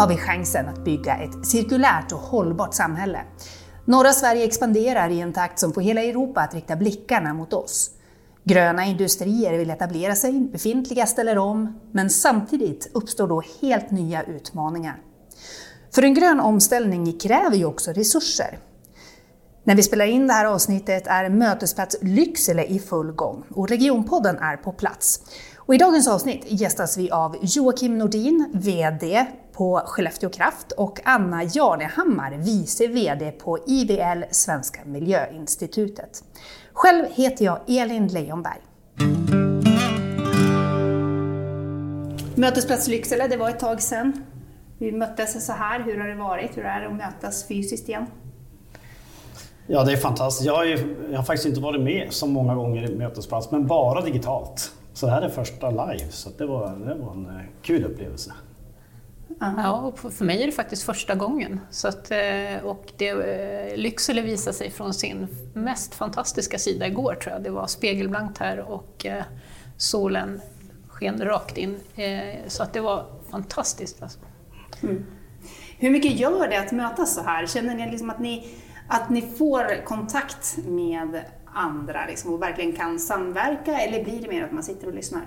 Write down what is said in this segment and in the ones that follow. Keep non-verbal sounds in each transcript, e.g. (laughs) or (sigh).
Har vi chansen att bygga ett cirkulärt och hållbart samhälle. Norra Sverige expanderar i en takt som får hela Europa att rikta blickarna mot oss. Gröna industrier vill etablera sig, befintliga ställer om, men samtidigt uppstår då helt nya utmaningar. För en grön omställning kräver ju också resurser. När vi spelar in det här avsnittet är Mötesplats Lycksele i full gång och Regionpodden är på plats. Och I dagens avsnitt gästas vi av Joakim Nordin, VD på Skellefteå Kraft och Anna Jarnehammar, vice VD på IVL Svenska Miljöinstitutet. Själv heter jag Elin Leijonberg. Mötesplats Lycksele, det var ett tag sedan. Vi möttes så här. Hur har det varit? Hur är det att mötas fysiskt igen? Ja, det är fantastiskt. Jag har, jag har faktiskt inte varit med så många gånger i Mötesplats, men bara digitalt. Så det här är första live, så det var, det var en eh, kul upplevelse. Ja, och för mig är det faktiskt första gången. Så att, eh, och det, eh, Lycksele visade sig från sin mest fantastiska sida igår tror jag. Det var spegelblankt här och solen sken rakt in. Så att det var fantastiskt. Alltså. Mm. Hur mycket gör det att mötas så här? Känner ni liksom att ni, att ni får kontakt med andra liksom, och verkligen kan samverka eller blir det mer att man sitter och lyssnar?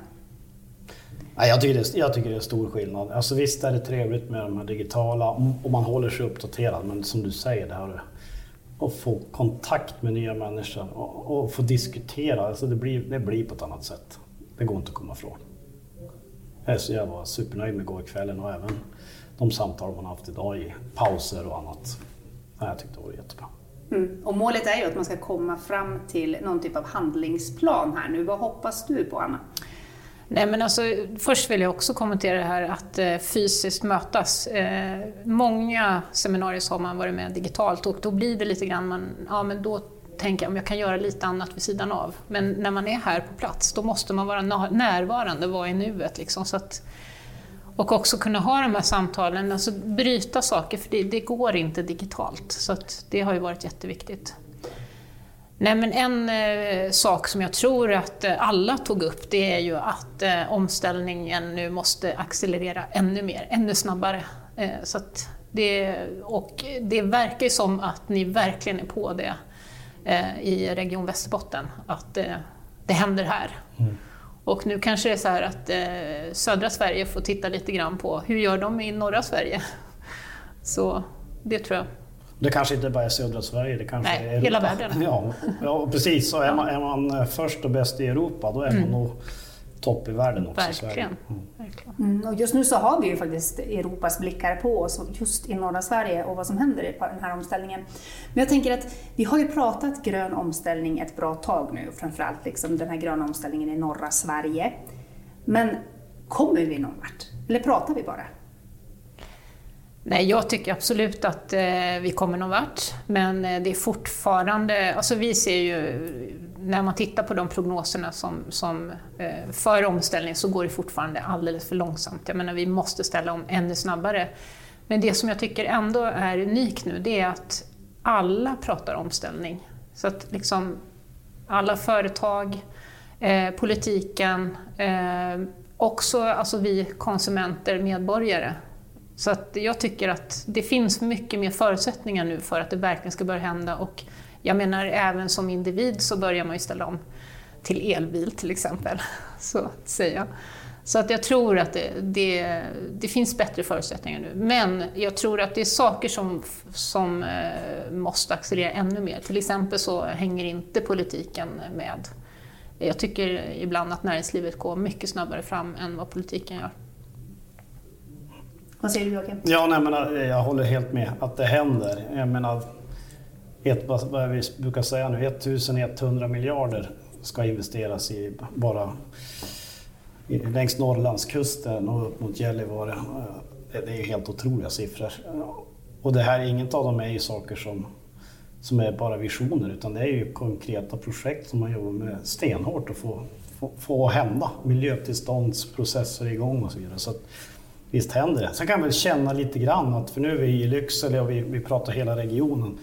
Nej, jag, tycker det, jag tycker det är stor skillnad. Alltså visst är det trevligt med de här digitala och man håller sig uppdaterad men som du säger det här att få kontakt med nya människor och, och få diskutera, alltså det, blir, det blir på ett annat sätt. Det går inte att komma ifrån. Så jag var supernöjd med gårkvällen och även de samtal man haft idag i pauser och annat. Jag tyckte det var jättebra. Mm. Och målet är ju att man ska komma fram till någon typ av handlingsplan här nu. Vad hoppas du på, Anna? Nej, men alltså, först vill jag också kommentera det här att eh, fysiskt mötas. Eh, många seminarier har man varit med digitalt och då blir det lite grann, man, ja men då tänker jag om jag kan göra lite annat vid sidan av. Men när man är här på plats, då måste man vara närvarande, vara i nuet. Liksom, så att, och också kunna ha de här samtalen, alltså bryta saker, för det, det går inte digitalt. Så det har ju varit jätteviktigt. Nej, men en eh, sak som jag tror att eh, alla tog upp, det är ju att eh, omställningen nu måste accelerera ännu mer, ännu snabbare. Eh, så det, och det verkar ju som att ni verkligen är på det eh, i Region Västerbotten, att eh, det händer här. Mm. Och nu kanske det är så här att södra Sverige får titta lite grann på hur gör de i norra Sverige? (laughs) Så det tror jag. Det kanske inte bara är södra Sverige, det kanske Nej, är Europa. hela världen. (laughs) Ja, ja precis. Så är man, är man först och bäst i Europa, då är man mm. nog topp i världen också. Verkligen. Mm. Mm, och just nu så har vi ju faktiskt Europas blickar på oss just i norra Sverige och vad som händer i den här omställningen. Men jag tänker att vi har ju pratat grön omställning ett bra tag nu, framförallt liksom den här gröna omställningen i norra Sverige. Men kommer vi någon vart? Eller pratar vi bara? Nej, jag tycker absolut att eh, vi kommer någon vart, men eh, det är fortfarande, alltså vi ser ju, när man tittar på de prognoserna som, som eh, för omställning så går det fortfarande alldeles för långsamt. Jag menar, vi måste ställa om ännu snabbare. Men det som jag tycker ändå är unikt nu, det är att alla pratar omställning. Så att liksom alla företag, eh, politiken, eh, också alltså vi konsumenter, medborgare, så att jag tycker att det finns mycket mer förutsättningar nu för att det verkligen ska börja hända. Och jag menar, även som individ så börjar man ju ställa om till elbil till exempel. (laughs) Så att säga. Så att jag tror att det, det, det, finns bättre förutsättningar nu. Men jag tror att det är saker som, som eh, måste accelerera ännu mer. Till exempel så hänger inte politiken med. Jag tycker ibland att näringslivet går mycket snabbare fram än vad politiken gör. Vad säger du Joakim? Ja, nej, men, eh, jag håller helt med att det händer. Jag menar, ett, vad vi brukar säga nu, 1100 miljarder ska investeras i bara längs Norrlandskusten och upp mot Gällivare. Eh, det är helt otroliga siffror. Och det här, inget av dem är ju saker som, som är bara visioner utan det är ju konkreta projekt som man jobbar med stenhårt att få, få, få hända. Miljötillståndsprocesser igång och så vidare. Så att, visst händer det. Sen kan jag väl känna lite grann att, för nu är vi i Lycksele och vi, vi pratar hela regionen.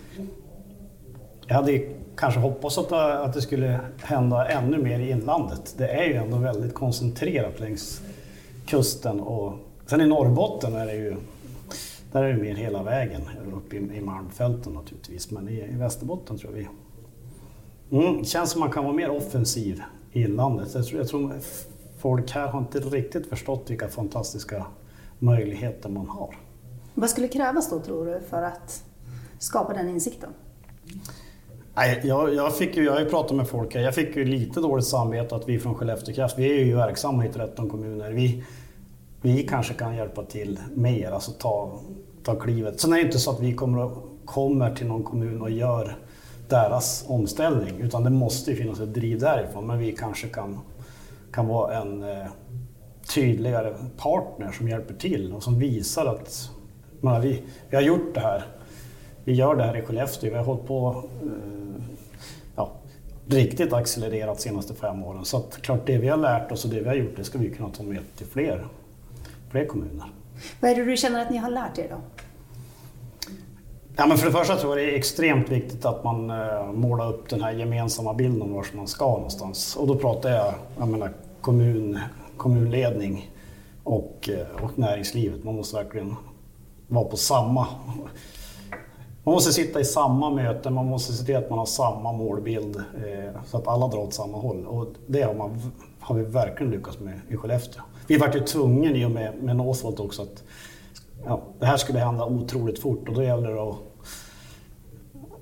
Jag hade kanske hoppats att, att det skulle hända ännu mer i inlandet. Det är ju ändå väldigt koncentrerat längs kusten och sen i Norrbotten är det ju där är det mer hela vägen upp i, i Malmfälten naturligtvis. Men i, i Västerbotten tror vi... Mm, det känns som man kan vara mer offensiv i inlandet. Jag tror, jag tror folk här har inte riktigt förstått vilka fantastiska möjligheter man har. Vad skulle krävas då tror du för att skapa den insikten? Nej, jag, jag, fick ju, jag har ju pratat med folk här. Jag fick ju lite dåligt samvete att vi från Skellefteå Kraft, vi är ju verksamma i 13 kommuner. Vi, vi kanske kan hjälpa till mer, alltså ta, ta klivet. Sen är det inte så att vi kommer, kommer till någon kommun och gör deras omställning, utan det måste ju finnas ett driv därifrån. Men vi kanske kan, kan vara en eh, tydligare partner som hjälper till och som visar att man, vi, vi har gjort det här. Vi gör det här i Skellefteå. Vi har hållit på eh, ja, riktigt accelererat de senaste fem åren. Så att, klart det vi har lärt oss och det vi har gjort, det ska vi kunna ta med till fler, fler kommuner. Vad är det du känner att ni har lärt er då? Ja, men för det första tror jag det är extremt viktigt att man eh, målar upp den här gemensamma bilden om var man ska någonstans. Och då pratar jag, jag menar, kommun, kommunledning och, eh, och näringslivet. Man måste verkligen vara på samma... Man måste sitta i samma möte, man måste se till att man har samma målbild eh, så att alla drar åt samma håll. Och det har, man, har vi verkligen lyckats med i Skellefteå. Vi vart ju tvungna i och med, med Northvolt också att ja, det här skulle hända otroligt fort och då gäller det att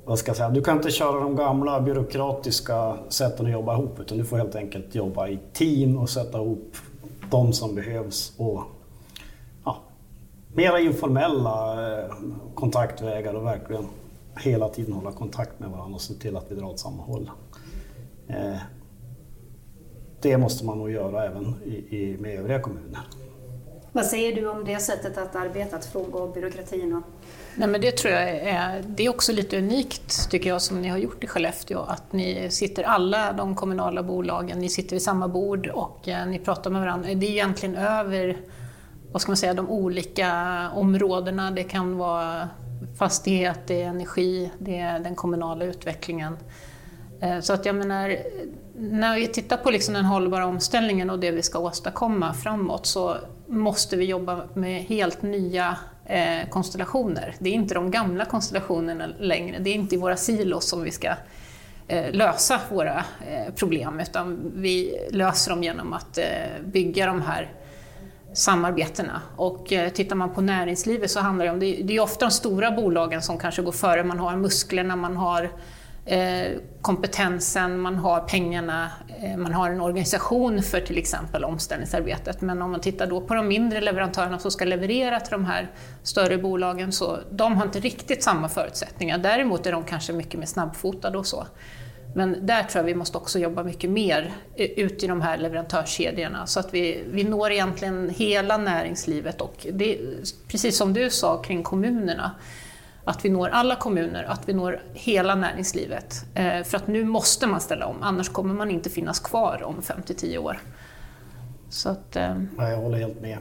vad ska jag säga, du kan inte köra de gamla byråkratiska sätten att jobba ihop utan du får helt enkelt jobba i team och sätta ihop de som behövs och ja, mera informella eh, kontaktvägar och verkligen hela tiden hålla kontakt med varandra och se till att vi drar åt samma håll. Eh, det måste man nog göra även i, i, med övriga kommuner. Vad säger du om det sättet att arbeta, att frångå byråkratin? Och... Nej, men det tror jag är, det är också lite unikt, tycker jag, som ni har gjort i Skellefteå. Att ni sitter, alla de kommunala bolagen, ni sitter vid samma bord och eh, ni pratar med varandra. Det är egentligen över vad ska man säga, de olika områdena. Det kan vara fastighet, det är energi, det är den kommunala utvecklingen. Eh, så att jag menar, när vi tittar på liksom den hållbara omställningen och det vi ska åstadkomma framåt så måste vi jobba med helt nya eh, konstellationer. Det är inte de gamla konstellationerna längre, det är inte i våra silos som vi ska eh, lösa våra eh, problem utan vi löser dem genom att eh, bygga de här samarbetena. Och eh, tittar man på näringslivet så handlar det om, det är ofta de stora bolagen som kanske går före, man har musklerna, man har Eh, Eh, kompetensen, man har pengarna, eh, man har en organisation för till exempel omställningsarbetet. Men om man tittar då på de mindre leverantörerna som ska leverera till de här större bolagen så de har inte riktigt samma förutsättningar. Däremot är de kanske mycket mer snabbfotade och så. Men där tror jag vi måste också jobba mycket mer eh, ut i de här leverantörskedjorna så att vi, vi når egentligen hela näringslivet och det, precis som du sa kring kommunerna att vi når alla kommuner, att vi når hela näringslivet. Eh, för att nu måste man ställa om, annars kommer man inte finnas kvar om 5-10 år. Så att, eh... jag håller helt med.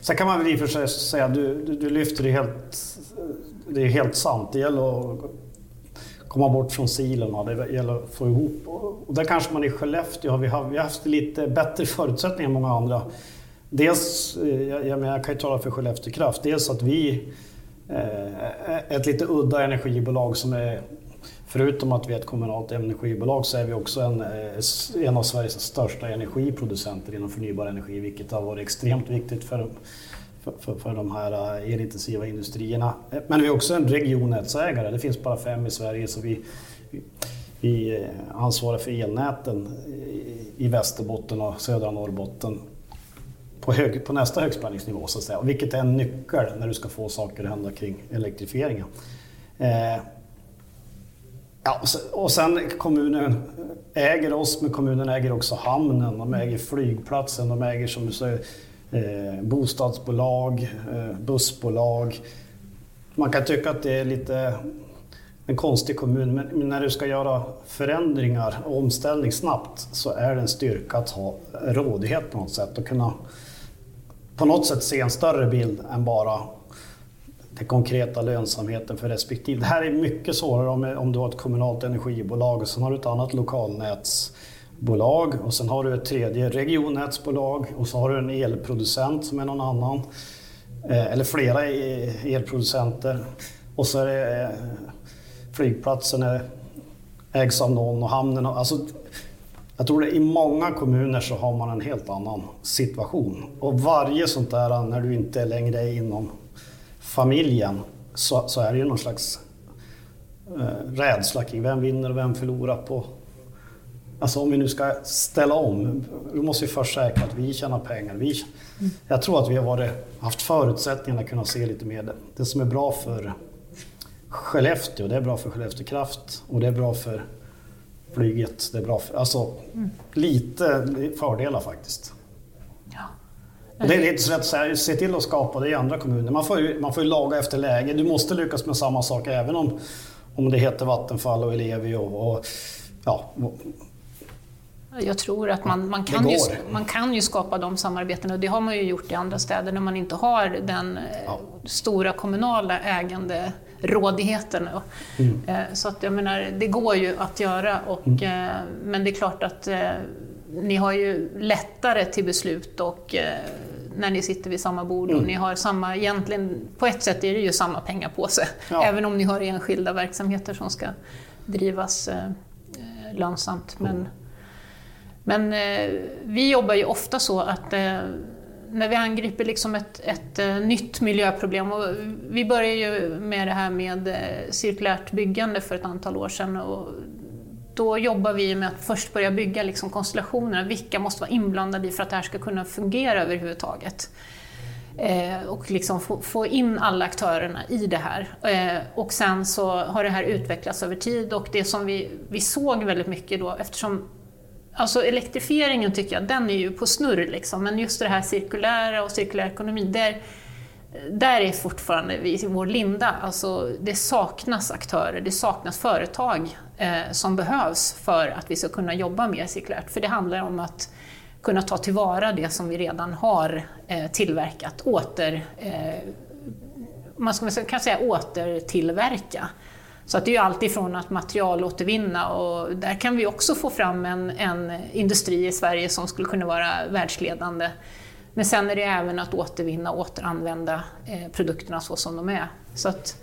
Sen kan man väl i och för sig säga, du, du, du lyfter det helt, det är helt sant. Det gäller att komma bort från silorna, det gäller att få ihop. Och där kanske man i Skellefteå har vi, har, vi har haft lite bättre förutsättningar än många andra. Dels, eh, jag, jag, jag kan ju tala för Skellefteå Kraft, dels att vi Eh, ett lite udda energibolag som är Förutom att vi är ett kommunalt energibolag så är vi också en, eh, en av Sveriges största energiproducenter inom förnybar energi, vilket har varit extremt viktigt för, för, för de här eh, elintensiva industrierna. Men vi är också en regionnätsägare, det finns bara fem i Sverige så vi, vi ansvarar för elnäten i Västerbotten och södra Norrbotten på, hög, på nästa högspänningsnivå, så att säga. vilket är en nyckel när du ska få saker att hända kring elektrifieringen. Eh, ja, och sen kommunen äger oss, men kommunen äger också hamnen, de äger flygplatsen, de äger som du säger eh, bostadsbolag, eh, bussbolag. Man kan tycka att det är lite en konstig kommun, men när du ska göra förändringar och omställning snabbt så är det en styrka att ha rådighet på något sätt och kunna på något sätt se en större bild än bara den konkreta lönsamheten för respektive. Det här är mycket svårare om, om du har ett kommunalt energibolag och sen har du ett annat lokalnätsbolag och sen har du ett tredje regionnätsbolag och så har du en elproducent som är någon annan. eh, eller flera e, elproducenter. Och så är det eh, flygplatsen är, ägs av någon och hamnen. Alltså, jag tror det i många kommuner så har man en helt annan situation. Och varje sånt där, när du inte längre är inom familjen, så, så är det ju någon slags eh, rädsla kring vem vinner och vem förlorar på... Alltså om vi nu ska ställa om, då måste vi först säkra att vi tjänar pengar. Vi, mm. Jag tror att vi har varit, haft förutsättningarna att kunna se lite mer det, det som är bra för Skellefteå, det är bra för Skellefteå Kraft och det är bra för flyget. Det är bra för, alltså mm. lite fördelar faktiskt. Ja. Det är lite så att säga, se till att skapa det i andra kommuner. Man får, ju, man får ju laga efter läge. Du måste lyckas med samma sak även om, om det heter Vattenfall och Ellevio. Och, ja. Jag tror att man, man, kan ju, man kan ju skapa de samarbetena och det har man ju gjort i andra städer när man inte har den ja. stora kommunala ägande rådigheten. Mm. Eh, så att jag menar, det går ju att göra, och, mm. Eh, men det är klart att eh, ni har ju lättare till beslut och när ni sitter vid samma bord och mm. ni har samma, egentligen på ett sätt är det ju samma pengapåse, ja. även om ni har enskilda verksamheter som ska drivas lönsamt. Men, men vi jobbar ju ofta så att när vi angriper liksom ett, ett eh, nytt miljöproblem, och vi började ju med det här med eh, cirkulärt byggande för ett antal år sedan, och då jobbar vi med att först börja bygga liksom konstellationerna, vilka måste vara inblandade i för att det här ska kunna fungera överhuvudtaget. Eh, och liksom få, få, in alla aktörerna i det här. Eh, och sen så har det här utvecklats över tid och det som vi, vi såg väldigt mycket då, eftersom Alltså elektrifieringen tycker jag, den är ju på snurr liksom, men just det här cirkulära och cirkulär ekonomi, där, där är fortfarande vi i vår linda. Alltså, det saknas aktörer, det saknas företag eh, som behövs för att vi ska kunna jobba mer cirkulärt. För det handlar om att kunna ta tillvara det som vi redan har eh, tillverkat, åter, eh, man ska, kan säga återtillverka. Så att det är ju alltifrån att materialåtervinna och där kan vi också få fram en, en industri i Sverige som skulle kunna vara världsledande. Men sen är det även att återvinna och återanvända eh, produkterna så som de är. Så att,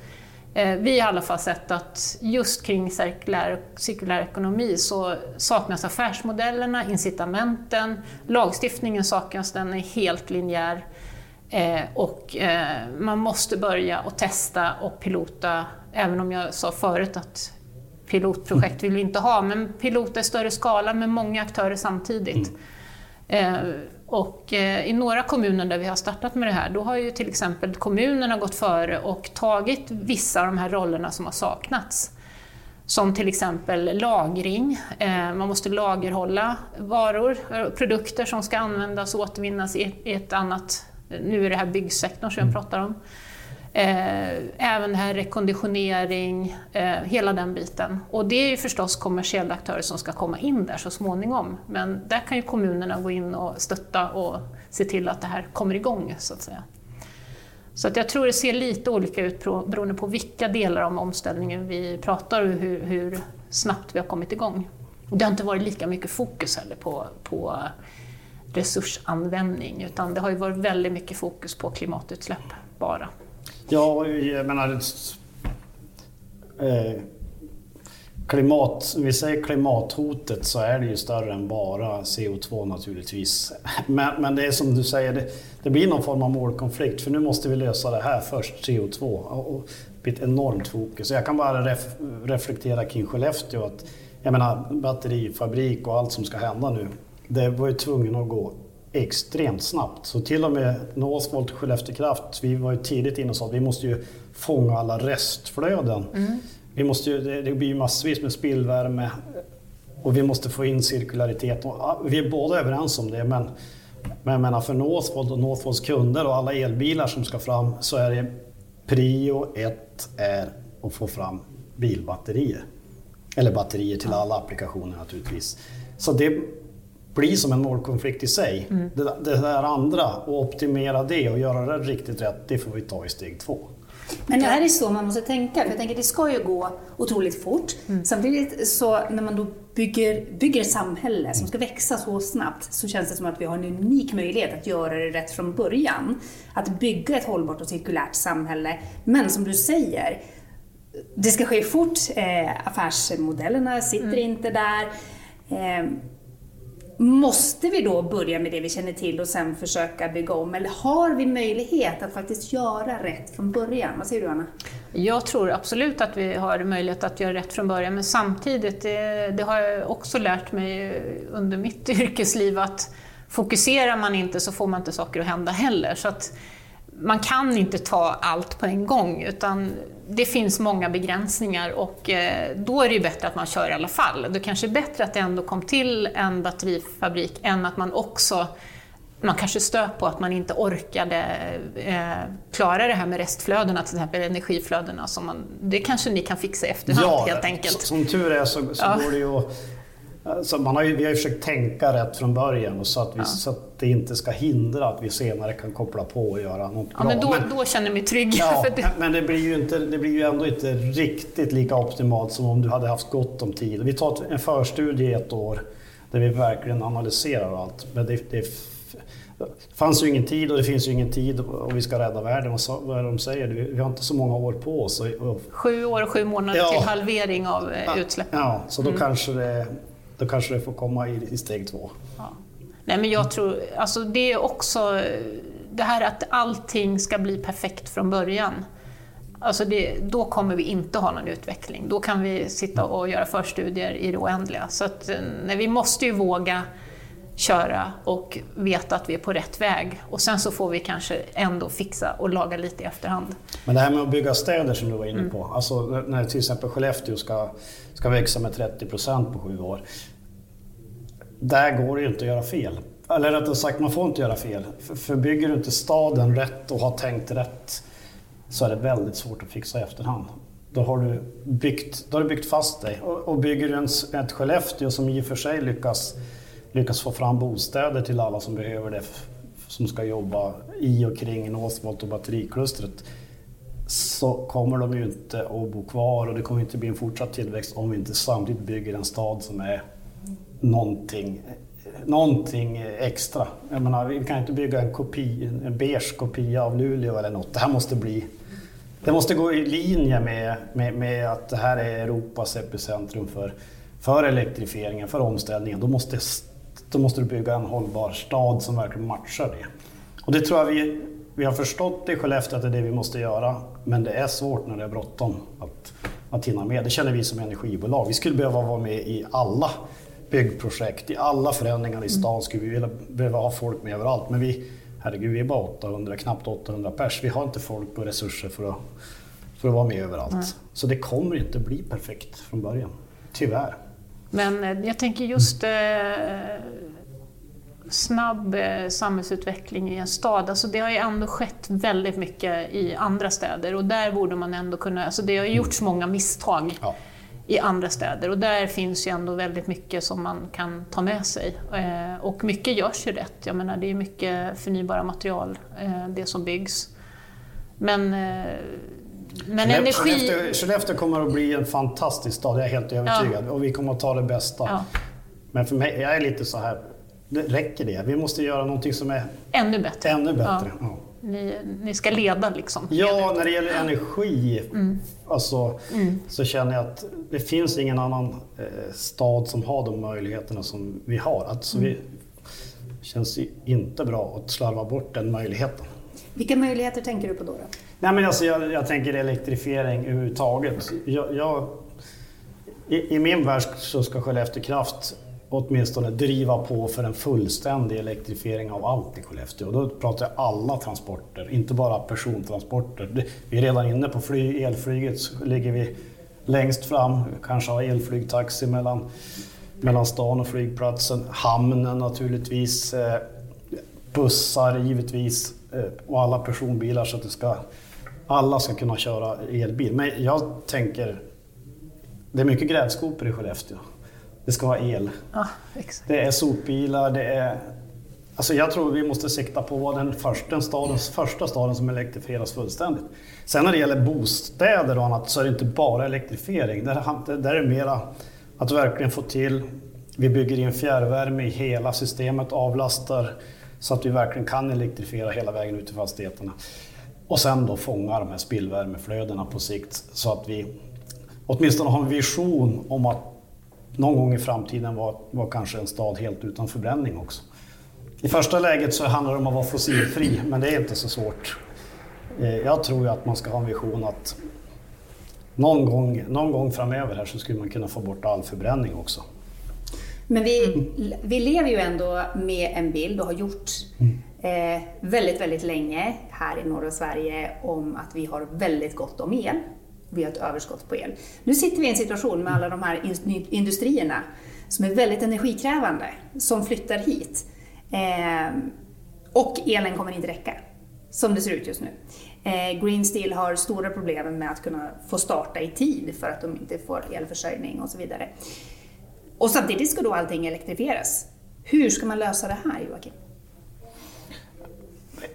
eh, vi har i alla fall sett att just kring cirkulär, cirkulär ekonomi så saknas affärsmodellerna, incitamenten, lagstiftningen saknas, den är helt linjär. Eh, och eh, man måste börja att testa och pilota Även om jag sa förut att pilotprojekt vill vi inte ha, men pilota i större skala med många aktörer samtidigt. Mm. Eh, och eh, i några kommuner där vi har startat med det här, då har ju till exempel kommunerna gått före och tagit vissa av de här rollerna som har saknats. Som till exempel lagring, eh, man måste lagerhålla varor, eh, produkter som ska användas och återvinnas i ett annat, nu är det här byggsektorn som jag mm. pratar om. Eh, även det här rekonditionering, eh, hela den biten. Och det är ju förstås kommersiella aktörer som ska komma in där så småningom. Men där kan ju kommunerna gå in och stötta och se till att det här kommer igång så att säga. Så att jag tror det ser lite olika ut beroende på vilka delar av omställningen vi pratar och hur, hur snabbt vi har kommit igång. Och det har inte varit lika mycket fokus heller på, på resursanvändning utan det har ju varit väldigt mycket fokus på klimatutsläpp bara. Ja, jag menar... Eh, klimat, vi säger klimathotet så är det ju större än bara CO2 naturligtvis. (laughs) Men, men det är som du säger, det, det, blir någon form av målkonflikt för nu måste vi lösa det här först, CO2. Och, det blir ett enormt fokus. Jag kan bara ref, reflektera kring Skellefteå. Att, jag menar batterifabrik och allt som ska hända nu. Det var ju tvungen att gå extremt snabbt. Så till och med Northvolt och Skellefteå Kraft, vi var ju tidigt inne och sa att vi måste ju fånga alla restflöden. Mm. Vi måste ju, det blir ju massvis med spillvärme och vi måste få in cirkularitet. Vi är båda överens om det, men, men jag menar för Northvolt och Northvolts kunder och alla elbilar som ska fram så är det prio ett är att få fram bilbatterier. Eller batterier till alla applikationer naturligtvis. Så det, blir som en målkonflikt i sig. Mm. Det, det där andra, och optimera det och göra det riktigt rätt, det får vi ta i steg två. Men det är det så man måste tänka? För jag tänker det ska ju gå otroligt fort. Mm. Samtidigt så när man då bygger, bygger ett samhälle som ska växa så snabbt så känns det som att vi har en unik möjlighet att göra det rätt från början. Att bygga ett hållbart och cirkulärt samhälle. Men som du säger, det ska ske fort. Eh, affärsmodellerna sitter mm. inte där. Eh, Måste vi då börja med det vi känner till och sen försöka bygga om? Eller har vi möjlighet att faktiskt göra rätt från början? Vad säger du Anna? Jag tror absolut att vi har möjlighet att göra rätt från början, men samtidigt, det, det har jag också lärt mig under mitt (laughs) yrkesliv, att fokuserar man inte så får man inte saker att hända heller. Så att man kan inte ta allt på en gång, utan det finns många begränsningar och eh, då är det ju bättre att man kör i alla fall. Det kanske är bättre att det ändå kom till en batterifabrik än att man också man kanske stör på att man inte orkade eh, klara det här med restflödena, till exempel energiflödena. Som man, det kanske ni kan fixa i efterhand ja, helt enkelt. Som tur är så, så ja. går det ju att så man har ju, vi har ju försökt tänka rätt från början så att, vi, ja. så att det inte ska hindra att vi senare kan koppla på och göra något ja, bra. Men då, men, då känner jag mig trygg. Ja, (laughs) det... Men det blir, ju inte, det blir ju ändå inte riktigt lika optimalt som om du hade haft gott om tid. Vi tar en förstudie i ett år där vi verkligen analyserar allt. Men det, det fanns ju ingen tid och det finns ju ingen tid och vi ska rädda världen. Vad är det de säger? Vi har inte så många år på oss. Sju år och sju månader ja. till halvering av eh, utsläppen. Ja, så då mm. kanske det då kanske det får komma i, i steg två. Ja. Nej, men jag tror, alltså det är också det här att allting ska bli perfekt från början. Alltså det, då kommer vi inte ha någon utveckling. Då kan vi sitta och göra förstudier i det oändliga. Så att, eh, nej, vi måste ju våga köra och veta att vi är på rätt väg. Och sen så får vi kanske ändå fixa och laga lite i efterhand. Men det här med att bygga städer som du var inne mm. på. Mm. Alltså när till exempel Skellefteå ska, ska växa med 30 procent på sju år där går det ju inte att göra fel. Eller rättare sagt, man får inte göra fel. För, för bygger du inte staden rätt och har tänkt rätt så är det väldigt svårt att fixa i efterhand. Då har du byggt, då har du byggt fast dig. Och, och bygger du en, ett Skellefteå som i och för sig lyckas, lyckas få fram bostäder till alla som behöver det, som ska jobba i och kring Northvolt och batteriklustret, så kommer de ju inte att bo kvar och det kommer inte bli en fortsatt tillväxt om vi inte samtidigt bygger en stad som är någonting, någonting extra. Jag menar, vi kan inte bygga en, kopi, en beige kopia av Luleå eller något. Det här måste bli det måste gå i linje med, med, med att det här är Europas epicentrum för, för elektrifieringen, för omställningen. Då måste, då måste du bygga en hållbar stad som verkligen matchar det. Och det tror jag vi, vi har förstått i Skellefteå att det är det vi måste göra, men det är svårt när det är bråttom att, att hinna med. Det känner vi som energibolag. Vi skulle behöva vara med i alla byggprojekt, i alla förändringar i stan skulle vi vilja, behöva ha folk med överallt. Men vi, herregud, vi är bara 800, knappt 800 pers. Vi har inte folk och resurser för att, för att vara med överallt. Mm. Så det kommer inte bli perfekt från början, tyvärr. Men eh, jag tänker just eh, snabb eh, samhällsutveckling i en stad, alltså det har ju ändå skett väldigt mycket i andra städer och där borde man ändå kunna, alltså det har gjorts många misstag. Ja i andra städer. Och där finns ju ändå väldigt mycket som man kan ta med sig. Eh, och mycket görs ju rätt. Jag menar, det är mycket förnybara material, eh, det som byggs. Men, eh, men Skellefteå, energi... Skellefteå, Skellefteå kommer att bli en fantastisk stad, jag är helt övertygad. Ja. Och vi kommer att ta det bästa. Ja. Men för mig, jag är lite så här, det räcker det? Vi måste göra någonting som är ännu bättre. Ännu bättre. Ja ni, ni ska leda liksom? Ja, när det gäller energi mm. Alltså, mm. så känner jag att det finns ingen annan eh, stad som har de möjligheterna som vi har. Alltså, mm. vi, det känns inte bra att slarva bort den möjligheten. Vilka möjligheter tänker du på då? då? Nej, men alltså, jag, jag tänker elektrifiering överhuvudtaget. Jag, jag, i, I min värld så ska Skellefteå Kraft åtminstone driva på för en fullständig elektrifiering av allt i Skellefteå. Och då pratar jag alla transporter, inte bara persontransporter. Vi är redan inne på flyg, elflyget, så ligger vi längst fram, kanske har elflygtaxi mellan, mellan stan och flygplatsen. Hamnen naturligtvis, eh, bussar givetvis eh, och alla personbilar så att det ska, alla ska kunna köra elbil. Men jag tänker, det är mycket grävskopor i Skellefteå det ska vara el. Ja, det är sopbilar, det är Alltså jag tror vi måste sikta på att vara den första, stadens, första staden som elektrifieras fullständigt. Sen när det gäller bostäder och annat så är det inte bara elektrifiering. Där, där är det mera att verkligen få till, vi bygger in fjärrvärme i hela systemet, avlastar så att vi verkligen kan elektrifiera hela vägen ut till fastigheterna. Och sen då fånga de här spillvärmeflödena på sikt så att vi åtminstone har en vision om att någon gång i framtiden var, var kanske en stad helt utan förbränning också. I första läget så handlar det om att vara fossilfri, men det är inte så svårt. Eh, jag tror att man ska ha en vision att någon gång, någon gång framöver här så skulle man kunna få bort all förbränning också. Men vi, vi lever ju ändå med en bild och har gjort eh, väldigt, väldigt länge här i norra Sverige om att vi har väldigt gott om el. Vi har ett överskott på el. Nu sitter vi i en situation med alla de här industrierna som är väldigt energikrävande, som flyttar hit. Eh, och elen kommer inte räcka, som det ser ut just nu. Eh, Green Steel har stora problem med att kunna få starta i tid för att de inte får elförsörjning och så vidare. Och samtidigt ska då allting elektrifieras. Hur ska man lösa det här Joakim?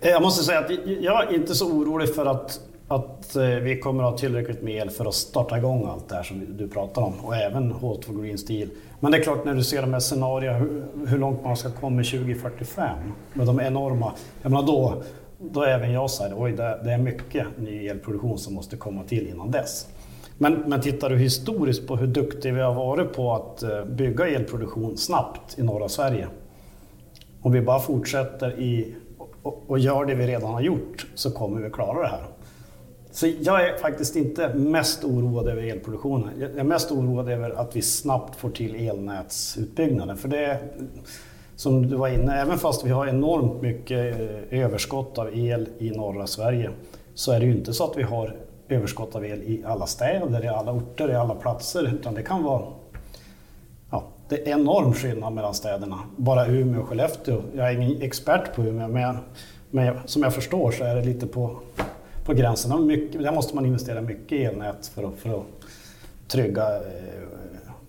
Eh, jag måste säga att jag är inte så orolig för att, att eh, vi kommer att ha tillräckligt med el för att starta igång allt det här som du pratar om och även H2 Green Steel. Men det är klart när du ser de här scenarierna hur, hur långt man ska komma 2045 med de enorma, jag menar då, då är även jag så här, oj det, det är mycket ny elproduktion som måste komma till innan dess. Men, men tittar du historiskt på hur duktiga vi har varit på att eh, bygga elproduktion snabbt i norra Sverige. Om vi bara fortsätter i, och, och gör det vi redan har gjort så kommer vi klara det här. Så jag är faktiskt inte mest oroad över elproduktionen. Jag är mest oroad över att vi snabbt får till elnätsutbyggnaden. För det som du var inne, även fast vi har enormt mycket eh, överskott av el i norra Sverige så är det ju inte så att vi har överskott av el i alla städer, i alla orter, i alla platser. Utan det kan vara ja, det är enorm skillnad mellan städerna. Bara Umeå och Skellefteå. Jag är ingen expert på Umeå men, men som jag förstår så är det lite på, på gränsen. Mycket, där måste man investera mycket i elnät för att, för att trygga eh,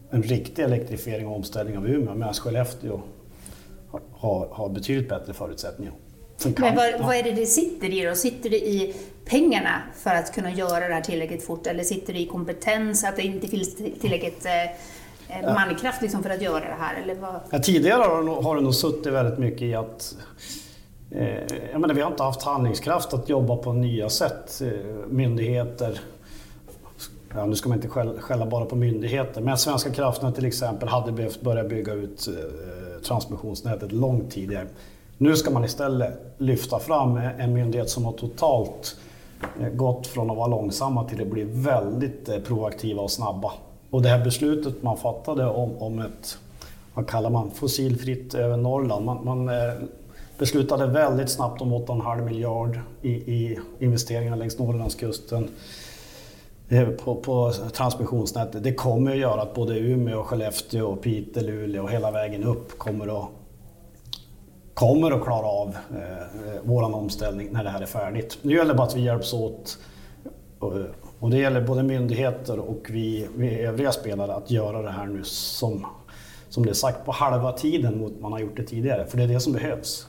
en riktig elektrifiering och omställning av Umeå medan Skellefteå har, har betydligt bättre förutsättningar. Men vad, vad, är det det sitter i då? Sitter det i pengarna för att kunna göra det här tillräckligt fort eller sitter det i kompetens, att det inte finns tillräckligt eh, eh mankraft liksom för att göra det här? Eller vad? Ja, tidigare har det nog suttit väldigt mycket i att Eh, jag menar, vi har inte haft handlingskraft att jobba på nya sätt. Eh, myndigheter, ja, nu ska man inte skälla, bara på myndigheter, men Svenska kraftnät till exempel hade behövt börja bygga ut eh, transmissionsnätet långt tidigare. Nu ska man istället lyfta fram en myndighet som har totalt gått från att vara långsamma till att bli väldigt proaktiva och snabba. Och det här beslutet man fattade om, om ett, vad kallar man, fossilfritt över Norrland. Man, man beslutade väldigt snabbt om 8,5 miljard i, i investeringar längs Norrlandskusten eh, på, på transmissionsnätet. Det kommer att göra att både Umeå, Skellefteå, Piteå, Luleå och hela vägen upp kommer att kommer att klara av eh, våran omställning när det här är färdigt. Nu gäller det bara att vi hjälps åt och, och det gäller både myndigheter och vi, vi övriga spelare att göra det här nu som, som det är sagt på halva tiden mot man har gjort det tidigare. För det är det som behövs.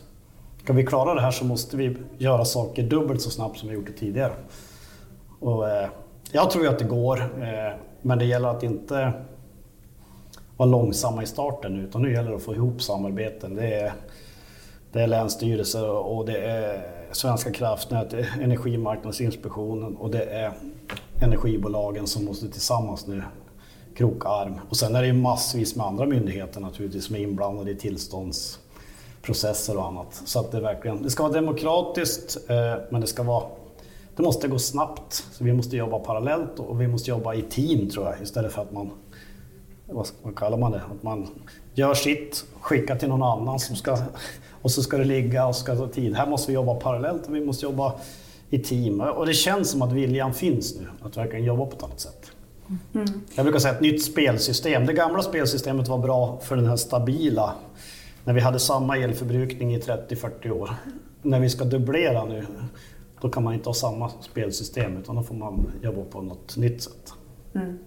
Ska vi klara det här så måste vi göra saker dubbelt så snabbt som vi gjort det tidigare. Och, eh, jag tror ju att det går, eh, men det gäller att inte vara långsamma i starten utan nu gäller det att få ihop samarbeten. Det är, det är länsstyrelser och det är Svenska kraftnät, Energimarknadsinspektionen och det är energibolagen som måste tillsammans nu kroka arm. Och sen är det ju massvis med andra myndigheter naturligtvis som är inblandade i tillstånds tillståndsprocesser och annat. Så att det verkligen, det ska vara demokratiskt eh, men det ska vara det måste gå snabbt, så vi måste jobba parallellt och vi måste jobba i team tror jag istället för att man, vad kallar man det, att man gör sitt, skickar till någon annan som ska och så ska det ligga och ska ta tid. Här måste vi jobba parallellt och vi måste jobba i team. Och det känns som att viljan finns nu, att verkligen jobba på ett annat sätt. Mm. Jag brukar säga ett nytt spelsystem. Det gamla spelsystemet var bra för den här stabila, när vi hade samma elförbrukning i 30-40 år. När vi ska dubblera nu, då kan man inte ha samma spelsystem utan då får man jobba på något nytt sätt. Mm.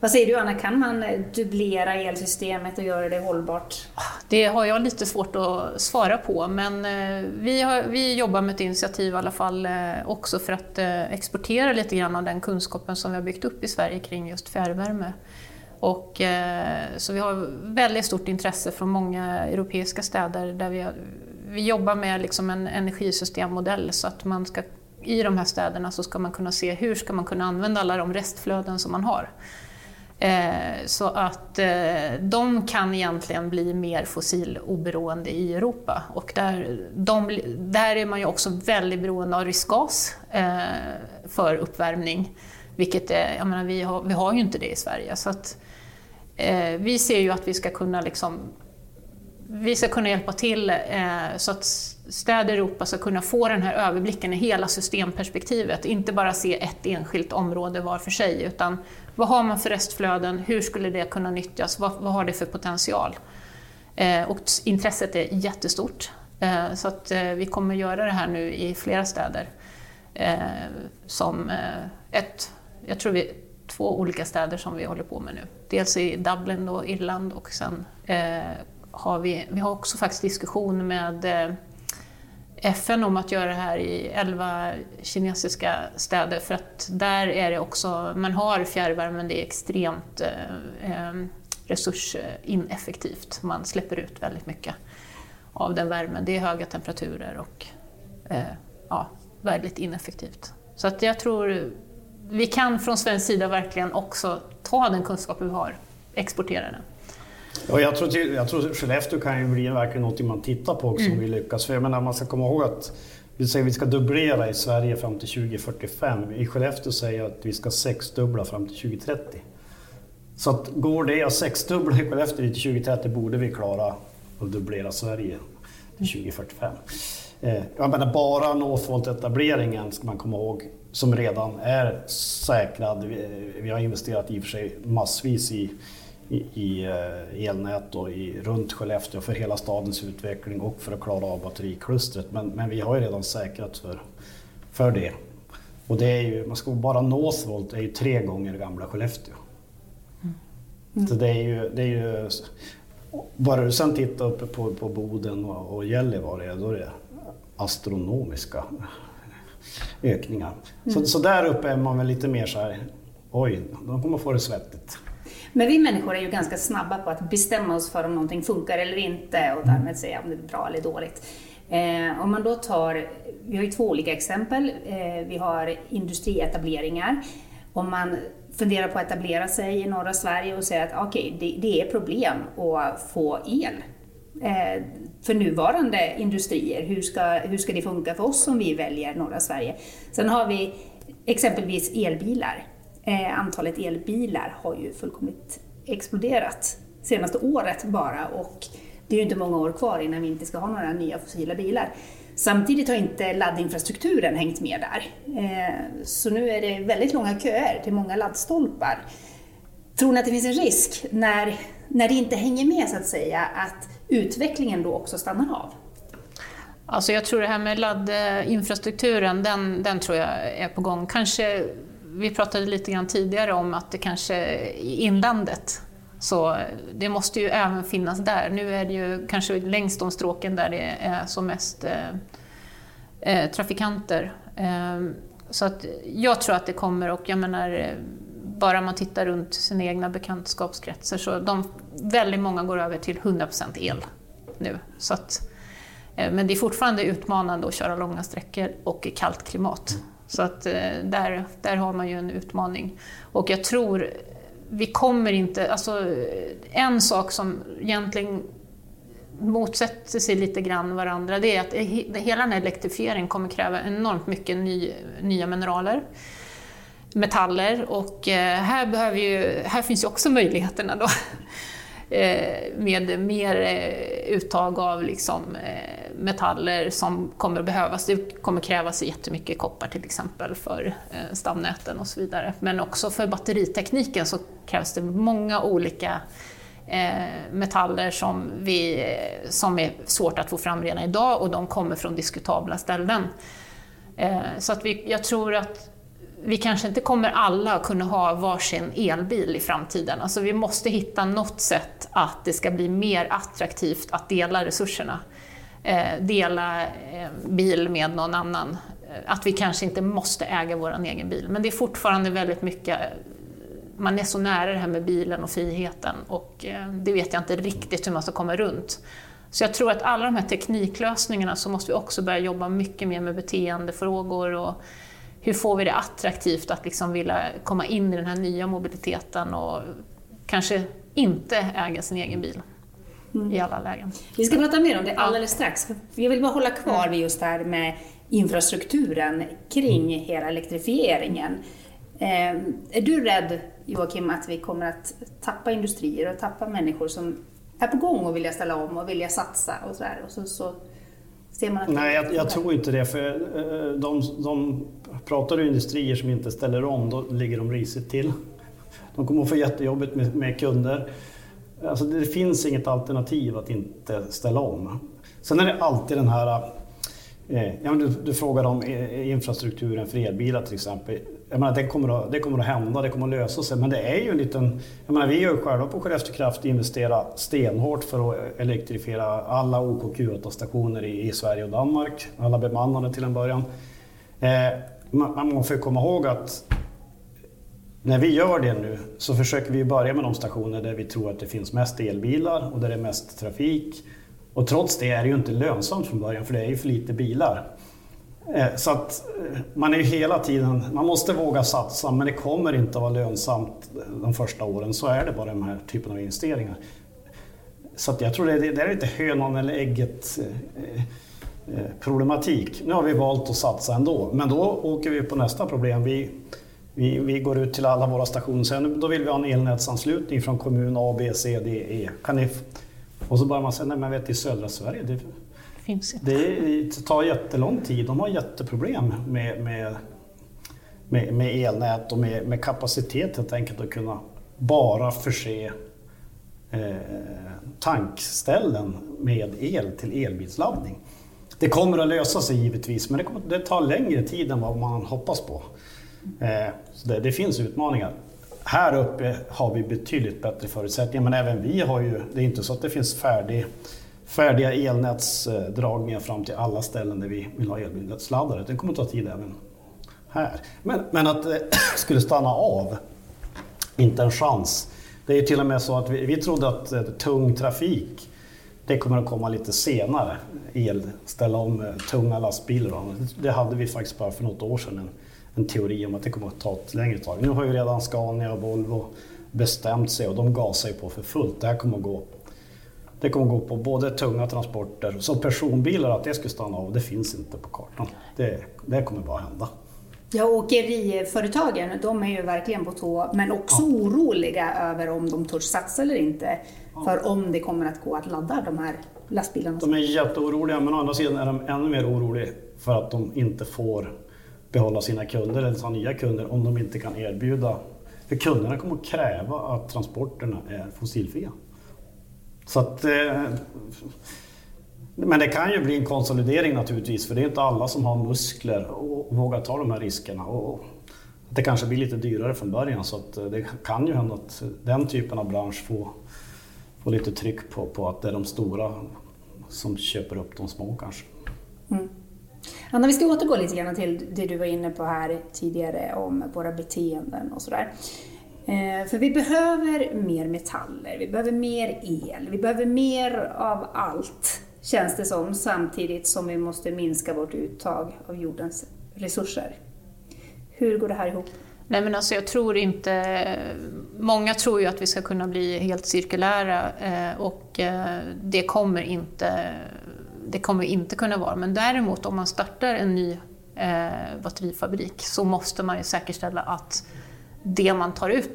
Vad säger du Anna, kan man dubblera elsystemet och göra det hållbart? Det har jag lite svårt att svara på, men eh, vi, har, vi jobbar med ett initiativ i alla fall eh, också för att eh, exportera lite grann av den kunskapen som vi har byggt upp i Sverige kring just fjärrvärme. Och, eh, så vi har väldigt stort intresse från många europeiska städer där vi, vi jobbar med liksom en energisystemmodell så att man ska, i de här städerna så ska man kunna se hur ska man kunna använda alla de restflöden som man har. Eh, så att eh, de kan egentligen bli mer fossiloberoende i Europa. Och där, de, där är man ju också väldigt beroende av rysk gas för uppvärmning. Vilket är, jag menar, vi, har, vi har ju inte det i Sverige. Så att, Eh, vi ser ju att vi ska kunna liksom vi ska kunna hjälpa till eh, så att städer i Europa ska kunna få den här överblicken i hela systemperspektivet. Inte bara se ett enskilt område var för sig, utan vad har man för restflöden? Hur skulle det kunna nyttjas? Vad, vad har det för potential? Eh, och intresset är jättestort. Eh, så att eh, vi kommer göra det här nu i flera städer. Eh, som eh, ett, jag tror vi två olika städer som vi håller på med nu. Dels i Dublin och Irland och sen eh, har vi, vi har också faktiskt diskussion med eh, FN om att göra det här i 11 kinesiska städer för att där är det också, man har fjärrvärme men det är extremt eh, eh resursineffektivt. Man släpper ut väldigt mycket av den värmen. Det är höga temperaturer och eh, ja, väldigt ineffektivt. Så att jag tror vi kan från svensk sida verkligen också ta den kunskap vi har, exportera den. Ja, jag, tror, jag tror Skellefteå kan ju bli verkligen något man tittar på också mm. om vi lyckas. För jag menar, man ska komma ihåg att vi säger att vi ska dubblera i Sverige fram till 2045. I Skellefteå säger jag att vi ska sexdubbla fram till 2030. Så att går det att sexdubbla i Skellefteå till 2030 borde vi klara att dubblera Sverige till 2045. Eh, jag menar bara Northvolt-etableringen ska man komma ihåg som redan är säkrad. Vi, har investerat i och för sig massvis i i, i eh, elnät och i, runt Skellefteå för hela stadens utveckling och för att klara av batteriklustret. Men, men vi har ju redan säkrat för, för det. Och det är ju, man ska bara Northvolt är ju tre gånger gamla Skellefteå. Mm. Så det är ju, det är ju bara du sen tittar uppe på, på Boden och, och Gällivare, då är det astronomiska ökningar. Mm. Så, så där uppe är man väl lite mer så här, oj, de kommer få det svettigt. Men vi människor är ju ganska snabba på att bestämma oss för om någonting funkar eller inte och därmed säga om det är bra eller dåligt. Eh, om man då tar, vi har ju två olika exempel. Eh, vi har industrietableringar. Om man funderar på att etablera sig i norra Sverige och säger att okej, okay, det, det, är problem att få el Eh, för nuvarande industrier. Hur ska, hur ska det funka för oss om vi väljer norra Sverige? Sen har vi exempelvis elbilar. Eh, antalet elbilar har ju fullkomligt exploderat senaste året bara och det är ju inte många år kvar innan vi inte ska ha några nya fossila bilar. Samtidigt har inte laddinfrastrukturen hängt med där. Eh, så nu är det väldigt långa köer till många laddstolpar. Tror ni att det finns en risk när, när det inte hänger med så att säga, att utvecklingen då också stannar av? Alltså jag tror det här med laddinfrastrukturen, den, den tror jag är på gång. Kanske vi pratade lite grann tidigare om att det kanske i inlandet, så det måste ju även finnas där. Nu är det ju kanske längs de stråken där det är som mest eh, eh, trafikanter. Eh, så att jag tror att det kommer och jag menar, eh, bara man tittar runt sina egna bekantskapskretsar så de, väldigt många går över till 100% el nu. Så att, eh, men det är fortfarande utmanande att köra långa sträckor och i kallt klimat. Så att eh, där, där har man ju en utmaning. Och jag tror, vi kommer inte... Alltså, en sak som egentligen motsätter sig lite grann varandra, det är att hela den här elektrifieringen kommer kräva enormt mycket ny, nya mineraler metaller och eh, här, behöver ju, här finns ju också möjligheterna då. (laughs) Eh, med mer eh, uttag av liksom, metaller som kommer att behövas. Det kommer krävas jättemycket koppar till exempel för stamnäten och så vidare. Men också för batteritekniken så krävs det många olika metaller som, vi, som är svårt att få fram redan idag och de kommer från diskutabla ställen. Så att vi, jag tror att vi kanske inte kommer alla att kunna ha varsin elbil i framtiden. Alltså vi måste hitta något sätt att det ska bli mer attraktivt att dela resurserna. Eh, dela eh, bil med någon annan. Eh, att vi kanske inte måste äga vår egen bil. Men det är fortfarande väldigt mycket eh, man är så nära det här med bilen och friheten och eh, det vet jag inte riktigt hur man ska komma runt. Så jag tror att alla de här tekniklösningarna så måste vi också börja jobba mycket mer med beteendefrågor och hur får vi det attraktivt att liksom vilja komma in i den här nya mobiliteten och kanske inte äga sin egen bil mm. i alla lägen. Vi ska prata mer om det alldeles strax. Jag vill bara hålla kvar vid just det här med infrastrukturen kring hela elektrifieringen. Eh, är du rädd, Joakim, att vi kommer att tappa industrier och tappa människor som är på gång och vilja ställa om och vilja satsa och sådär? Och så, så ser man att Nej, jag, jag tror inte det. För eh, de, de pratar du industrier som inte ställer om, då ligger de risigt till. De kommer att få jättejobbigt med, med kunder. Alltså det finns inget alternativ att inte ställa om. Sen är det alltid den här Eh, ja, du, du frågade om infrastrukturen för elbilar till exempel. Jag menar, det, kommer att, det kommer att hända, det kommer att lösa sig. Men det är ju en liten... Jag menar, vi har ju själva på Skellefteå Kraft investerat stenhårt för att elektrifiera alla OKQ8-stationer i, i, Sverige och Danmark. Alla bemannade till en början. Eh, man, man måste komma ihåg att när vi gör det nu så försöker vi börja med de stationer där vi tror att det finns mest elbilar och där det är mest trafik. Och trots det är det ju inte lönsamt från början för det är ju för lite bilar. Eh, så att eh, man är ju hela tiden, man måste våga satsa men det kommer inte att vara lönsamt eh, de första åren. Så är det bara den här typen av investeringar. Så att jag tror det, det är lite hönan eller ägget-problematik. Nu har vi valt att satsa ändå, men då åker vi på nästa problem. Vi, vi, vi går ut till alla våra stationer och säger då vill vi ha en elnätsanslutning från kommun A, B, C, D, E. Kan ni och så börjar man säga, nej men vet i södra Sverige, det, finns inte. det tar jättelång tid. De har jätteproblem med, med, med, med elnät och med, med, kapacitet helt enkelt att kunna bara förse eh, tankställen med el till elbilsladdning. Det kommer att lösa sig givetvis, men det, kommer, det tar längre tid än vad man hoppas på. Eh, det, det finns utmaningar här uppe har vi betydligt bättre förutsättningar men även vi har ju, det är inte så att det finns färdig, färdiga elnätsdragningar fram till alla ställen där vi vill ha elbilsladdare. Det kommer att ta tid även här. Men, men att det eh, (clears throat) skulle stanna av, inte en chans. Det är till och med så att vi, vi trodde att eh, tung trafik det kommer att komma lite senare, el, ställa om eh, tunga lastbilar. Det hade vi faktiskt bara för något år sedan en teori om att det kommer att ta ett längre tag. Nu har ju redan Scania och Volvo bestämt sig och de gasar ju på för fullt. Det här kommer att gå det kommer gå på både tunga transporter, som personbilar, att det skulle stanna av, det finns inte på kartan. Det, det kommer bara hända. Ja, åkeriföretagen, de är ju verkligen på tå, men också ja. oroliga över om de törs satsa eller inte. Ja. För om det kommer att gå att ladda de här lastbilarna. De är jätteoroliga, men å andra sidan är de ännu mer oroliga för att de inte får behålla sina kunder eller ta nya kunder om de inte kan erbjuda. För kunderna kommer att kräva att transporterna är fossilfria. Så att, eh, men det kan ju bli en konsolidering naturligtvis för det är inte alla som har muskler och vågar ta de här riskerna. Och det kanske blir lite dyrare från början så att eh, det kan ju hända att den typen av bransch får, får lite tryck på, på att det är de stora som köper upp de små kanske. Mm. Anna, vi ska återgå lite grann till det du var inne på här tidigare om våra beteenden och sådär. Eh, för vi behöver mer metaller, vi behöver mer el, vi behöver mer av allt, känns det som, samtidigt som vi måste minska vårt uttag av jordens resurser. Hur går det här ihop? Nej men alltså jag tror inte... Många tror ju att vi ska kunna bli helt cirkulära eh, och eh, det kommer inte det kommer vi inte kunna vara. Men däremot om man startar en ny batterifabrik så måste man ju säkerställa att det man tar ut,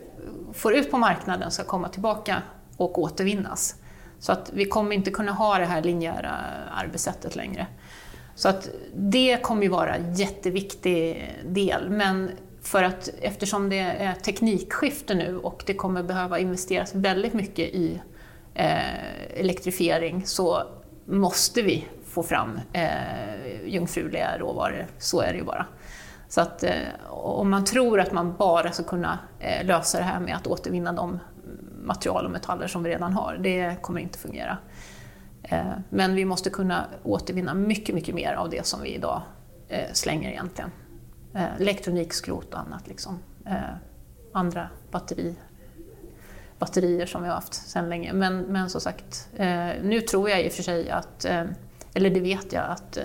får ut på marknaden ska komma tillbaka och återvinnas. Så att vi kommer inte kunna ha det här linjära arbetssättet längre. Så att det kommer ju vara en jätteviktig del. Men för att, eftersom det är teknikskifte nu och det kommer behöva investeras väldigt mycket i eh, elektrifiering så måste vi få fram eh, jungfruliga råvaror. Så är det ju bara. Så att eh, om man tror att man bara ska kunna eh, lösa det här med att återvinna de material och metaller som vi redan har, det kommer inte fungera. Eh, men vi måste kunna återvinna mycket, mycket mer av det som vi idag slänger egentligen. Elektronikskrot och annat. Liksom. Andra batteri, batterier som vi har haft sedan länge. Men, men som sagt, nu tror jag i och för sig att, eller det vet jag, att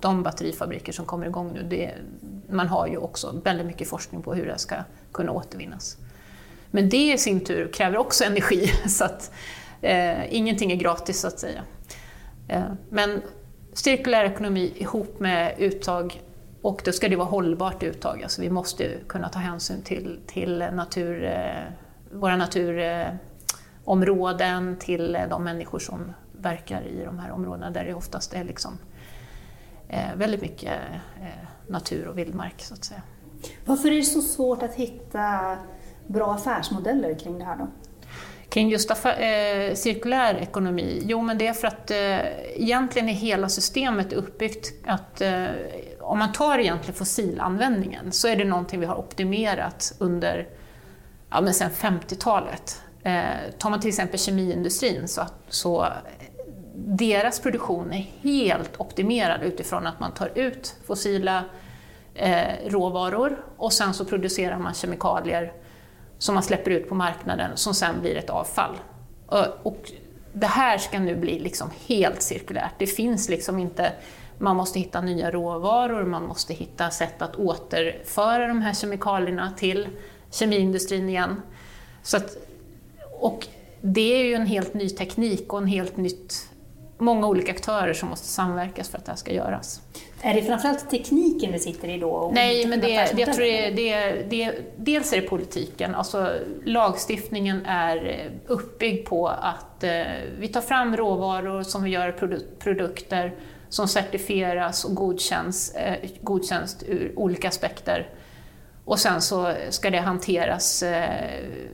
de batterifabriker som kommer igång nu, det, man har ju också väldigt mycket forskning på hur det ska kunna återvinnas. Men det i sin tur kräver också energi, (laughs) så att eh, ingenting är gratis så att säga. Eh, men cirkulär ekonomi ihop med uttag och då ska det vara hållbart uttag, alltså vi måste kunna ta hänsyn till, till natur eh, våra naturområden till de människor som verkar i de här områdena där det oftast är liksom eh, väldigt mycket eh, natur och vildmark så att säga. Varför är det så svårt att hitta bra affärsmodeller kring det här då? Kring just affär, eh, cirkulär ekonomi? Jo, men det är för att eh, egentligen är hela systemet uppbyggt att eh, om man tar egentligen fossilanvändningen så är det någonting vi har optimerat under ja, men sen 50-talet. Eh, tar man till exempel kemiindustrin så, så deras produktion är helt optimerad utifrån att man tar ut fossila eh, råvaror och sen så producerar man kemikalier som man släpper ut på marknaden som sen blir ett avfall. Och, och det här ska nu bli liksom helt cirkulärt. Det finns liksom inte man måste hitta nya råvaror, man måste hitta sätt att återföra de här kemikalierna till kemiindustrin igen. Så att, och det är ju en helt ny teknik och en helt nytt, många olika aktörer som måste samverkas för att det här ska göras. Är det framförallt tekniken det sitter i då? Nej, men det, det, jag tror det, det, det, dels är det politiken. Alltså, lagstiftningen är uppbyggd på att eh, vi tar fram råvaror som vi gör produ produkter som certifieras och godkänns, eh, godkänns ur olika aspekter och sen så ska det hanteras eh,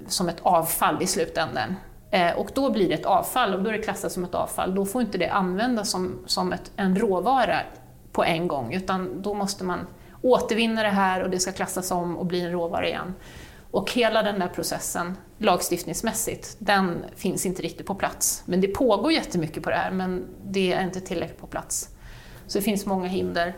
som ett avfall i slutändan. Eh, och då blir det ett avfall och då är det klassat som ett avfall. Då får inte det användas som, som ett, en råvara på en gång utan då måste man återvinna det här och det ska klassas om och bli en råvara igen. Och hela den där processen, lagstiftningsmässigt, den finns inte riktigt på plats. Men det pågår jättemycket på det här, men det är inte tillräckligt på plats. Så det finns många hinder.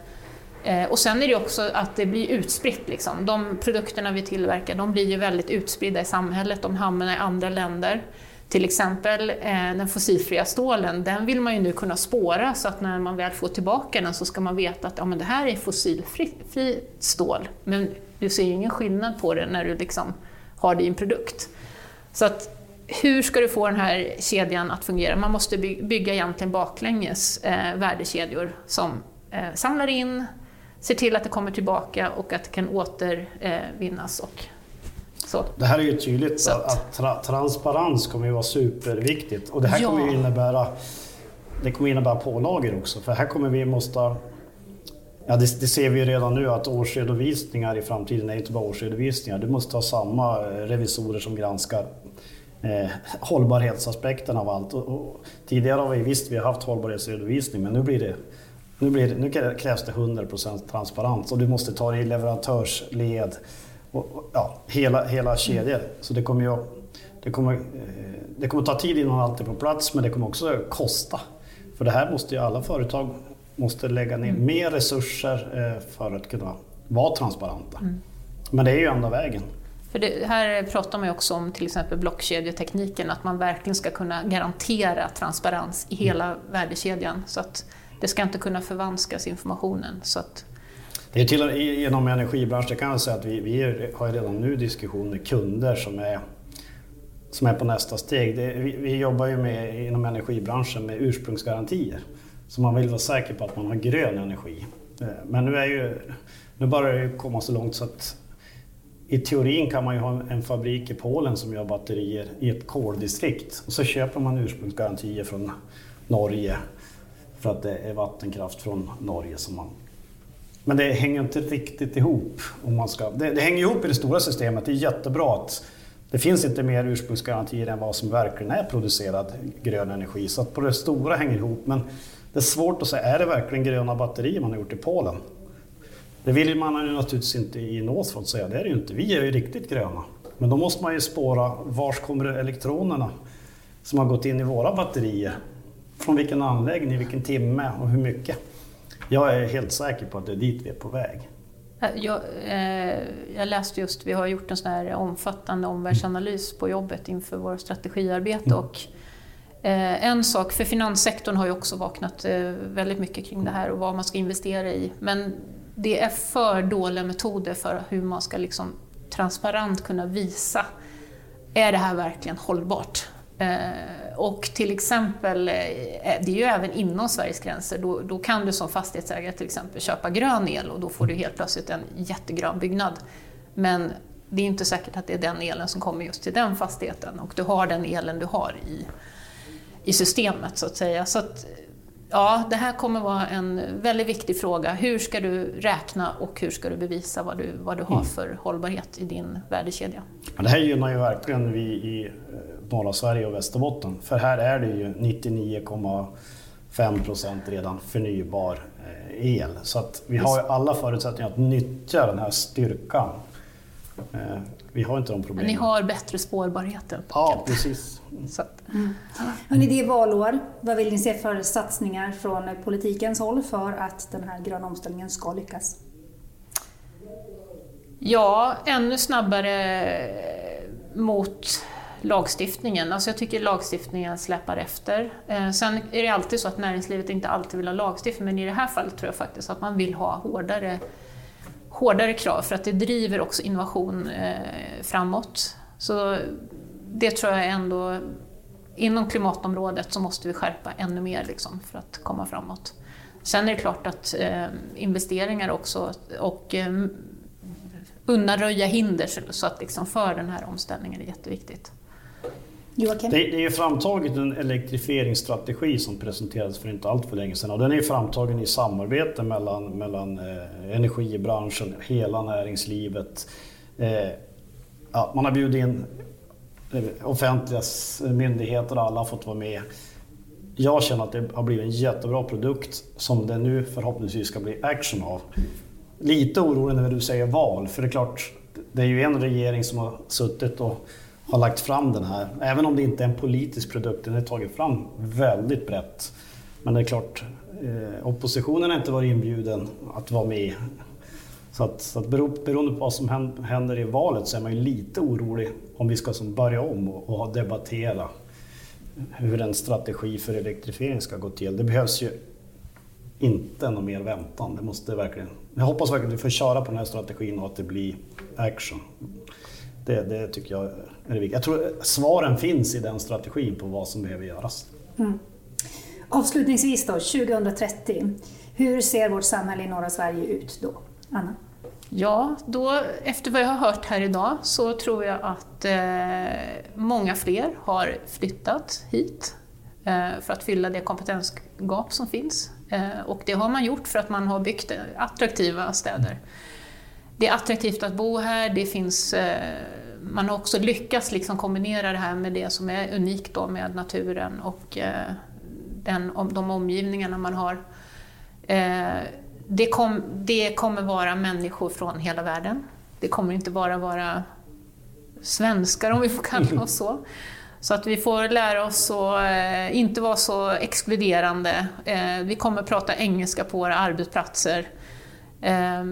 Eh, och sen är det också att det blir utspritt. Liksom. De produkterna vi tillverkar de blir ju väldigt utspridda i samhället, de hamnar i andra länder. Till exempel eh, den fossilfria stålen, den vill man ju nu kunna spåra så att när man väl får tillbaka den så ska man veta att ja, men det här är fossilfri stål. Men du ser ju ingen skillnad på det när du liksom har det i en produkt. Så att, hur ska du få den här kedjan att fungera? Man måste bygga egentligen baklänges eh, värdekedjor som eh, samlar in, ser till att det kommer tillbaka och att det kan återvinnas. Eh, och så. Det här är ju tydligt så. att tra transparens kommer ju vara superviktigt och det här ja. kommer ju innebära det kommer innebära pålagor också för här kommer vi måste Ja, det, det, ser vi redan nu att årsredovisningar i framtiden är inte bara årsredovisningar. Du måste ha samma revisorer som granskar eh, hållbarhetsaspekten av allt. Och, och, tidigare har vi visst vi har haft hållbarhetsredovisning men nu blir det nu, blir det, nu krävs det 100% transparens och du måste ta det i leverantörsled och, ja, hela, hela kedjor. Så det kommer ju det kommer, eh, det kommer ta tid innan allt är på plats men det kommer också kosta. För det här måste ju alla företag måste lägga ner mm. mer resurser eh, för att kunna vara transparenta. Mm. Men det är ju enda vägen. För det, här pratar man ju också om till exempel blockkedjetekniken, att man verkligen ska kunna garantera transparens i hela mm. värdekedjan. Så att det ska inte kunna förvanskas informationen. Så att det är till, inom energibranschen kan jag säga att vi, vi har redan nu diskussioner med kunder som är, som är på nästa steg. Det, vi, vi, jobbar ju med, inom energibranschen med ursprungsgarantier. Så man vill vara säker på att man har grön energi. Eh, men nu, är ju, nu börjar det komma så långt så att i teorin kan man ju ha en fabrik i Polen som gör batterier i ett koldistrikt och så köper man ursprungsgarantier från Norge för att det är vattenkraft från Norge som man... Men det hänger inte riktigt ihop. Om man ska... det, det hänger ihop i det stora systemet, det är jättebra att det finns inte mer ursprungsgarantier än vad som verkligen är producerad grön energi. Så att på det stora hänger ihop. Men det är svårt att säga, är det verkligen gröna batterier man har gjort i Polen? Det vill man ju naturligtvis inte i Northvolt säga, det är det ju inte. Vi är ju riktigt gröna. Men då måste man ju spåra, vars kommer elektronerna som har gått in i våra batterier? Från vilken anläggning, vilken timme och hur mycket? Jag är helt säker på att det är dit vi är på väg. Jag, eh, jag läste just, vi har gjort en sån här omfattande omvärldsanalys på jobbet inför vårt strategiarbete. Mm. Och, eh, en sak, för finanssektorn har ju också vaknat eh, väldigt mycket kring det här och vad man ska investera i. Men det är för dåliga metoder för hur man ska liksom transparent kunna visa, är det här verkligen hållbart? Eh, och till exempel, eh, det är ju även inom Sveriges gränser, då, då, kan du som fastighetsägare till exempel köpa grön el och då får du helt plötsligt en jättegrön byggnad. Men det är inte säkert att det är den elen som kommer just till den fastigheten och du har den elen du har i, i systemet så att säga. Så att, ja, det här kommer vara en väldigt viktig fråga. Hur ska du räkna och hur ska du bevisa vad du, vad du har mm. för hållbarhet i din värdekedja? Ja, det här gynnar ju verkligen vi i norra Sverige och Västerbotten. För här är det ju 99,5 procent redan förnybar eh, el. Så att vi har ju alla förutsättningar att nyttja den här styrkan. Eh, vi har inte de problemen. Men ni har bättre spårbarhet Ja, precis. Så mm. Hörrni, det är valår. Vad vill ni se för satsningar från politikens håll för att den här gröna omställningen ska lyckas? Ja, ännu snabbare mot lagstiftningen. Alltså jag tycker lagstiftningen släpar efter. Eh, sen är det alltid så att näringslivet inte alltid vill ha lagstiftning, men i det här fallet tror jag faktiskt att man vill ha hårdare, hårdare krav för att det driver också innovation eh, framåt. Så det tror jag ändå, inom klimatområdet så måste vi skärpa ännu mer liksom, för att komma framåt. Sen är det klart att eh, investeringar också och eh, undanröja hinder så att liksom för den här omställningen är jätteviktigt. Joakim? Det, det är framtaget en elektrifieringsstrategi som presenterades för inte allt för länge sedan och den är framtagen i samarbete mellan, mellan eh, energibranschen, hela näringslivet. Eh, ja, man har bjudit in eh, offentliga myndigheter alla har fått vara med. Jag känner att det har blivit en jättebra produkt som det nu förhoppningsvis ska bli action av. Lite orolig när du säger val, för det är klart, det är ju en regering som har suttit och har lagt fram den här. Även om det inte är en politisk produkt, den är tagit fram väldigt brett. Men det är klart, eh, oppositionen har inte varit inbjuden att vara med. Så att, så att beroende på vad som händer i valet så är man ju lite orolig om vi ska som börja om och, och debattera hur en strategi för elektrifiering ska gå till. Det behövs ju inte någon mer väntan. Det måste verkligen, jag hoppas verkligen att vi får köra på den här strategin och att det blir action. Det, det tycker jag är viktigt. Jag tror svaren finns i den strategin på vad som behöver göras. Mm. Avslutningsvis då, 2030. Hur ser vårt samhälle i norra Sverige ut då? Anna? Ja, då, efter vad jag har hört här idag så tror jag att eh, många fler har flyttat hit eh, för att fylla det kompetensgap som finns. Eh, och det har man gjort för att man har byggt attraktiva städer det är attraktivt att bo här, det finns, eh, man har också lyckats liksom kombinera det här med det som är unikt då med naturen och eh, den, de omgivningarna man har. Eh, det, kom, det kommer vara människor från hela världen. Det kommer inte bara vara svenskar om vi får kalla oss så. Så att vi får lära oss att eh, inte vara så exkluderande. Vi kommer prata engelska på våra arbetsplatser.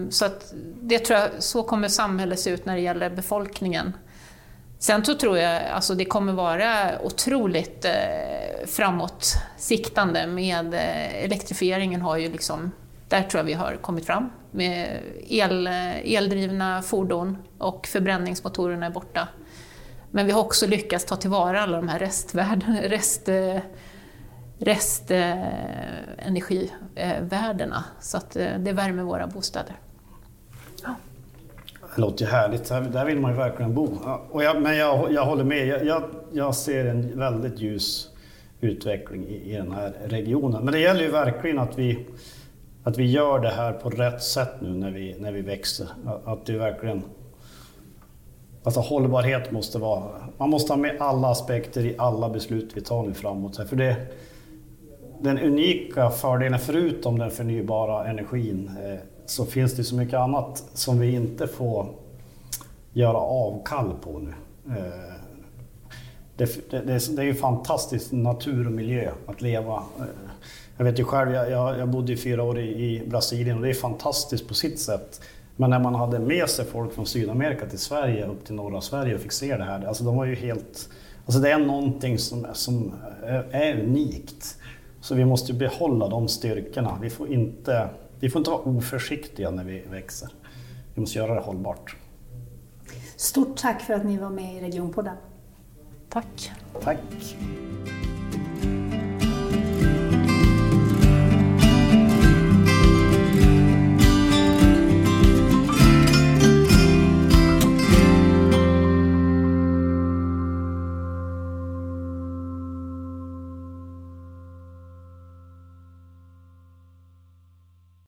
Så att det tror jag, så kommer samhället se ut när det gäller befolkningen. Sen så tror jag alltså det kommer vara otroligt eh, framåtsiktande med eh, elektrifieringen har ju liksom, där tror jag vi har kommit fram med el, eh, eldrivna fordon och förbränningsmotorerna är borta. Men vi har också lyckats ta tillvara alla de här restvärden, (laughs) rest, eh, restenergivärdena eh, så att eh, det värmer våra bostäder. Det låter ju härligt, där vill man ju verkligen bo. Och jag, men jag, jag håller med, jag, jag, jag, ser en väldigt ljus utveckling i, i den här regionen. Men det gäller ju verkligen att vi, att vi gör det här på rätt sätt nu när vi, när vi växer. Att det verkligen Alltså hållbarhet måste vara... Man måste ha med alla aspekter i alla beslut vi tar nu framåt. För det, den unika fördelen, förutom den förnybara energin, eh, så finns det så mycket annat som vi inte får göra avkall på nu. Eh, det, det, det, är ju fantastisk natur och miljö att leva. Eh, jag vet ju själv, jag, jag bodde i fyra år i, i, Brasilien och det är fantastiskt på sitt sätt. Men när man hade med sig folk från Sydamerika till Sverige, upp till norra Sverige och fick se det här, alltså de var ju helt... Alltså det är någonting som, som är unikt. Så vi måste behålla de styrkorna. Vi får, inte, vi får inte vara oförsiktiga när vi växer. Vi måste göra det hållbart. Stort tack för att ni var med i Regionpodden. Tack. Tack.